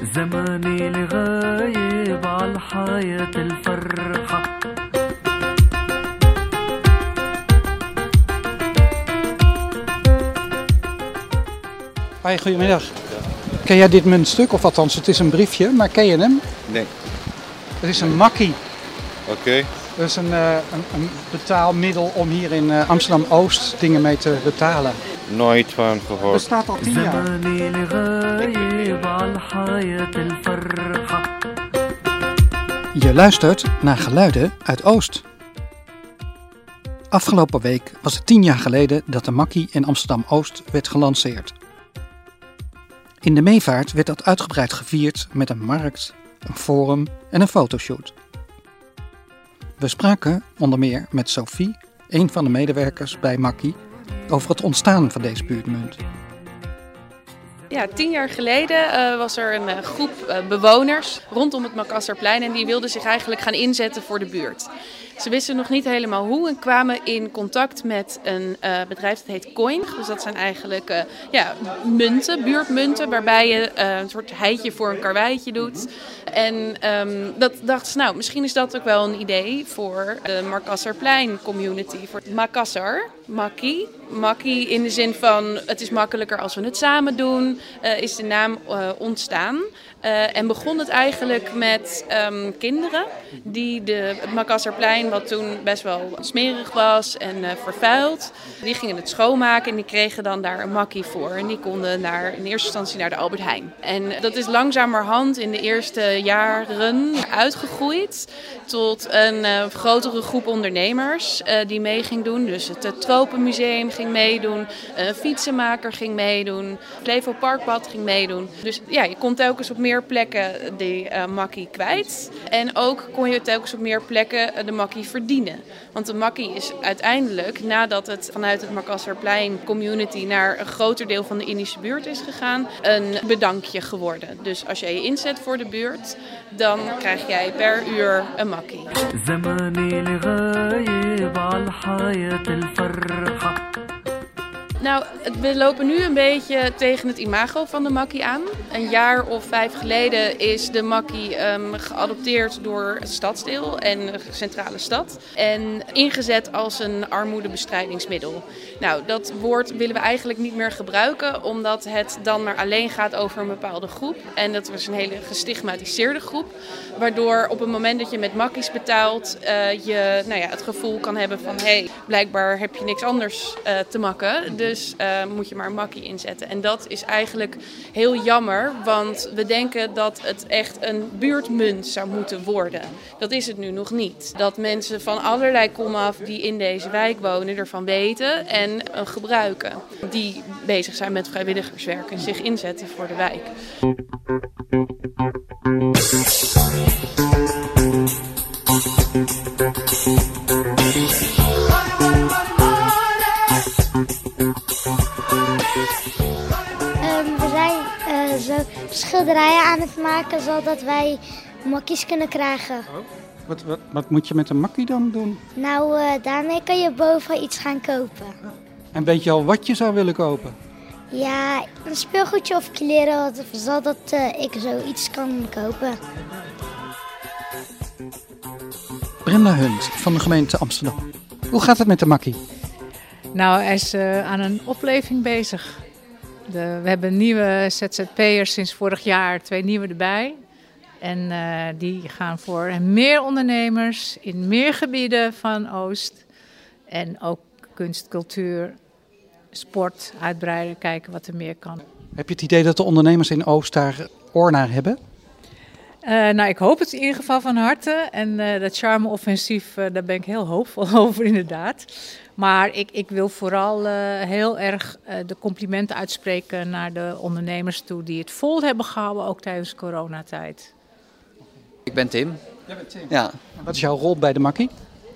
زماني لغايب عالحياة الفرحة Hoi, goedemiddag. Ken jij dit muntstuk? Of althans, het is een briefje, maar ken je hem? Nee. Het is een makkie. Oké. Dat is een, eh, een, een betaalmiddel om hier in eh, Amsterdam-Oost dingen mee te betalen. Nooit van gehoord. Bestaat al tien jaar. Je luistert naar geluiden uit Oost. Afgelopen week was het tien jaar geleden dat de Makkie in Amsterdam-Oost werd gelanceerd. In de meevaart werd dat uitgebreid gevierd met een markt, een forum en een fotoshoot. We spraken onder meer met Sophie, een van de medewerkers bij Makkie, over het ontstaan van deze buurtmunt. Ja, tien jaar geleden eh, was er een eh, groep eh, bewoners rondom het Makasserplein en die wilden zich eigenlijk gaan inzetten voor de buurt. Ze wisten nog niet helemaal hoe en kwamen in contact met een eh, bedrijf dat heet Coin. Dus dat zijn eigenlijk eh, ja, munten, buurtmunten, waarbij je eh, een soort heitje voor een karweitje doet. En ehm, dat dachten ze, nou, misschien is dat ook wel een idee voor de Markasserplein community. Voor Makassar, Makkie. Makkie in de zin van het is makkelijker als we het samen doen, is de naam ontstaan. En begon het eigenlijk met ehm, kinderen die de, het Makasserplein, wat toen best wel smerig was en eh, vervuild, die gingen het schoonmaken en die kregen dan daar een makkie voor. En die konden naar, in eerste instantie naar de Albert Heijn. En dat is langzamerhand in de eerste jaren uitgegroeid tot een eh, grotere groep ondernemers eh, die mee ging doen. Dus het Tropenmuseum ging meedoen, een fietsenmaker ging meedoen, Flevo Parkpad ging meedoen. Dus ja, je kon telkens op meer plekken die makkie kwijt. En ook kon je telkens op meer plekken de makkie verdienen. Want de makkie is uiteindelijk, nadat het vanuit het Makasserplein community naar een groter deel van de Indische buurt is gegaan, een bedankje geworden. Dus als jij je inzet voor de buurt, dan krijg jij per uur een makkie. Nou, we lopen nu een beetje tegen het imago van de makkie aan. Een jaar of vijf geleden is de makkie ehm, geadopteerd door het stadsdeel en de centrale stad. En ingezet als een armoedebestrijdingsmiddel. Nou, dat woord willen we eigenlijk niet meer gebruiken, omdat het dan maar alleen gaat over een bepaalde groep. En dat was een hele gestigmatiseerde groep. Waardoor op het moment dat je met makkies betaalt, eh, je nou ja, het gevoel kan hebben van hé, hey, blijkbaar heb je niks anders eh, te makken. Eh, moet je maar een makkie inzetten. En dat is eigenlijk heel jammer, want we denken dat het echt een buurtmunt zou moeten worden. Dat is het nu nog niet. Dat mensen van allerlei komaf die in deze wijk wonen ervan weten en eh, gebruiken. Die bezig zijn met vrijwilligerswerk en zich inzetten voor de wijk. Schilderijen aan het maken zodat wij makkies kunnen krijgen. Wat, wat, wat moet je met een makkie dan doen? Nou, eh, daarmee kan je boven iets gaan kopen. En weet je al wat je zou willen kopen? Ja, een speelgoedje of kleren, zodat eh, ik zoiets kan kopen. Brenda Hunt van de gemeente Amsterdam. Hoe gaat het met de makkie? Nou, hij is eh, aan een opleving bezig. We hebben nieuwe ZZP'ers sinds vorig jaar, twee nieuwe erbij. En eh, die gaan voor meer ondernemers in meer gebieden van Oost. En ook kunst, cultuur, sport uitbreiden, kijken wat er meer kan. Heb je het idee dat de ondernemers in Oost daar oor naar hebben? Eh, nou, ik hoop het in ieder geval van harte. En eh, dat charme-offensief, eh, daar ben ik heel hoopvol over, inderdaad. Maar ik, ik wil vooral eh, heel erg eh, de complimenten uitspreken naar de ondernemers toe die het vol hebben gehouden, ook tijdens coronatijd. Ik ben Tim. Ja. Wat is jouw rol bij de makkie?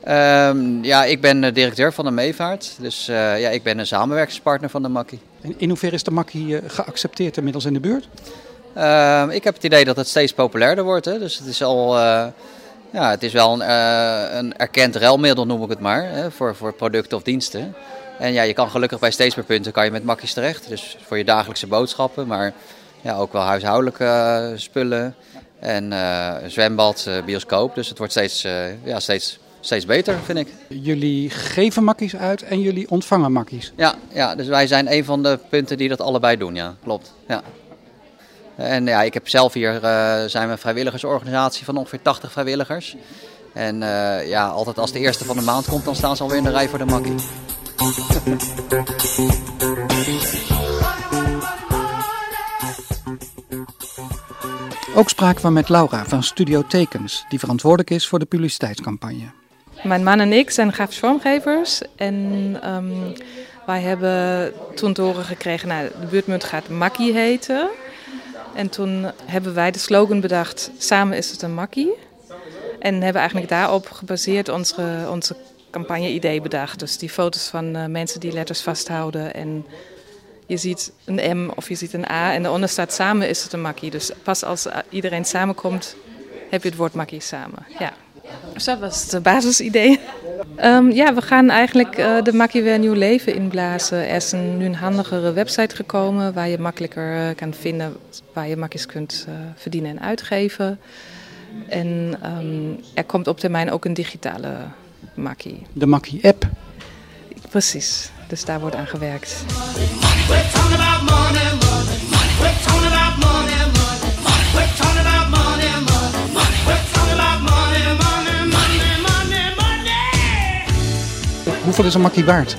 Ehm, ja, ik ben directeur van de Meevaart. Dus eh, ja, ik ben een samenwerkingspartner van de Makkie. In, in hoeverre is de makkie geaccepteerd inmiddels in de buurt? Ehm, ik heb het idee dat het steeds populairder wordt. Hè. Dus het is al... eh, ja, het is wel een, eh, een erkend ruilmiddel, noem ik het maar, hè, voor, voor producten of diensten. En ja, je kan gelukkig bij steeds meer punten kan je met makkies terecht. Dus voor je dagelijkse boodschappen. Maar ja, ook wel huishoudelijke eh, spullen. En zwembad, bioscoop. Dus het wordt steeds, ja, steeds, steeds beter, vind ik. Jullie geven makkies uit en jullie ontvangen makkies. Ja, ja, dus wij zijn een van de punten die dat allebei doen, ja. Klopt, ja. En ja, ik heb zelf hier, eh, zijn we een vrijwilligersorganisatie van ongeveer 80 vrijwilligers. En eh, ja, altijd als de eerste van de maand komt, dan staan ze alweer in de rij voor de makkie. Ook spraken we met Laura van Studio Tekens, die verantwoordelijk is voor de publiciteitscampagne. Mijn man en ik zijn grafisch vormgevers en ehm, wij hebben toen te horen gekregen, nou, de buurtmunt gaat Makkie heten. En toen hebben wij de slogan bedacht, samen is het een makkie. En hebben eigenlijk daarop gebaseerd onze, onze campagne-idee bedacht. Dus die foto's van eh, mensen die letters vasthouden en je ziet een M of je ziet een A en daaronder staat samen is het een makkie. Dus pas als eh, iedereen samenkomt, heb je het woord makkie samen. Ja. Dus dat was het basisidee. Ehm, ja, we gaan eigenlijk eh, de makkie weer een nieuw leven inblazen. Er is een, nu een handigere website gekomen waar je makkelijker eh, kan vinden waar je makkies kunt eh, verdienen en uitgeven. En ehm, er komt op termijn ook een digitale makkie. De Makkie-app. Precies, dus daar wordt aan gewerkt. Hoeveel is een makkie waard?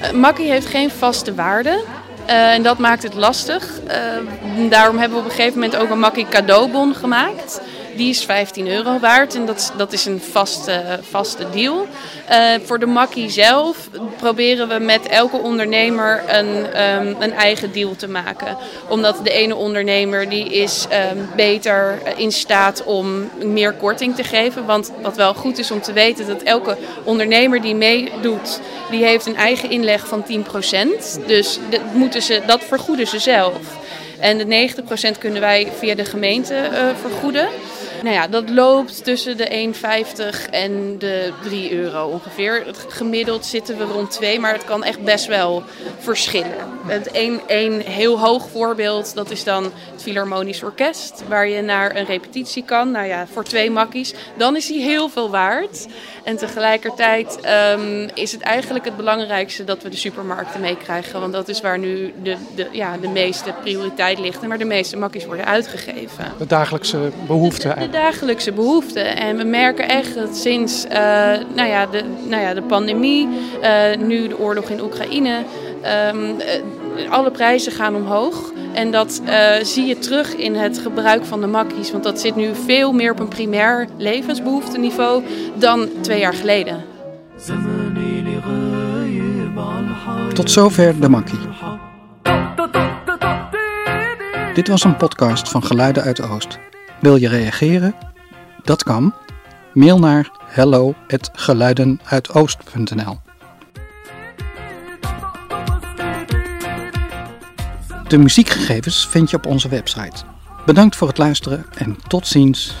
Eh, Makkie heeft geen vaste waarde. eh, en dat maakt het lastig. Eh, daarom hebben we op een gegeven moment ook een Makkie cadeaubon gemaakt. Die is 15 euro waard en dat, dat is een vaste, vaste deal. Eh, voor de Makkie zelf proberen we met elke ondernemer een, ehm, een eigen deal te maken. Omdat de ene ondernemer die is ehm, beter in staat om meer korting te geven. Want wat wel goed is om te weten, dat elke ondernemer die meedoet, die heeft een eigen inleg van 10%. Dus dat, moeten ze, dat vergoeden ze zelf. En de 90% kunnen wij via de gemeente eh, vergoeden. Nou ja, dat loopt tussen de 1,50 en de 3 euro ongeveer. Gemiddeld zitten we rond 2, maar het kan echt best wel verschillen. Het een, een heel hoog voorbeeld, dat is dan het Philharmonisch Orkest. Waar je naar een repetitie kan, nou ja, voor twee makkies. Dan is die heel veel waard. En tegelijkertijd ehm, is het eigenlijk het belangrijkste dat we de supermarkten meekrijgen. Want dat is waar nu de, de, ja, de meeste prioriteit ligt en waar de meeste makkies worden uitgegeven De dagelijkse behoeften. de dagelijkse behoeften. En we merken echt dat sinds eh, nou ja, de, nou ja, de pandemie, eh, nu de oorlog in Oekraïne, ehm, eh, alle prijzen gaan omhoog. En dat zie je terug in het gebruik van de makkies. Want dat zit nu veel meer op een primair levensbehoefteniveau dan twee jaar geleden. Tot zover de makkie. Dit was een podcast van Geluiden uit Oost. Wil je reageren? Dat kan. Mail naar hello@geluidenuitoost.nl. De muziekgegevens vind je op onze website. Bedankt voor het luisteren en tot ziens.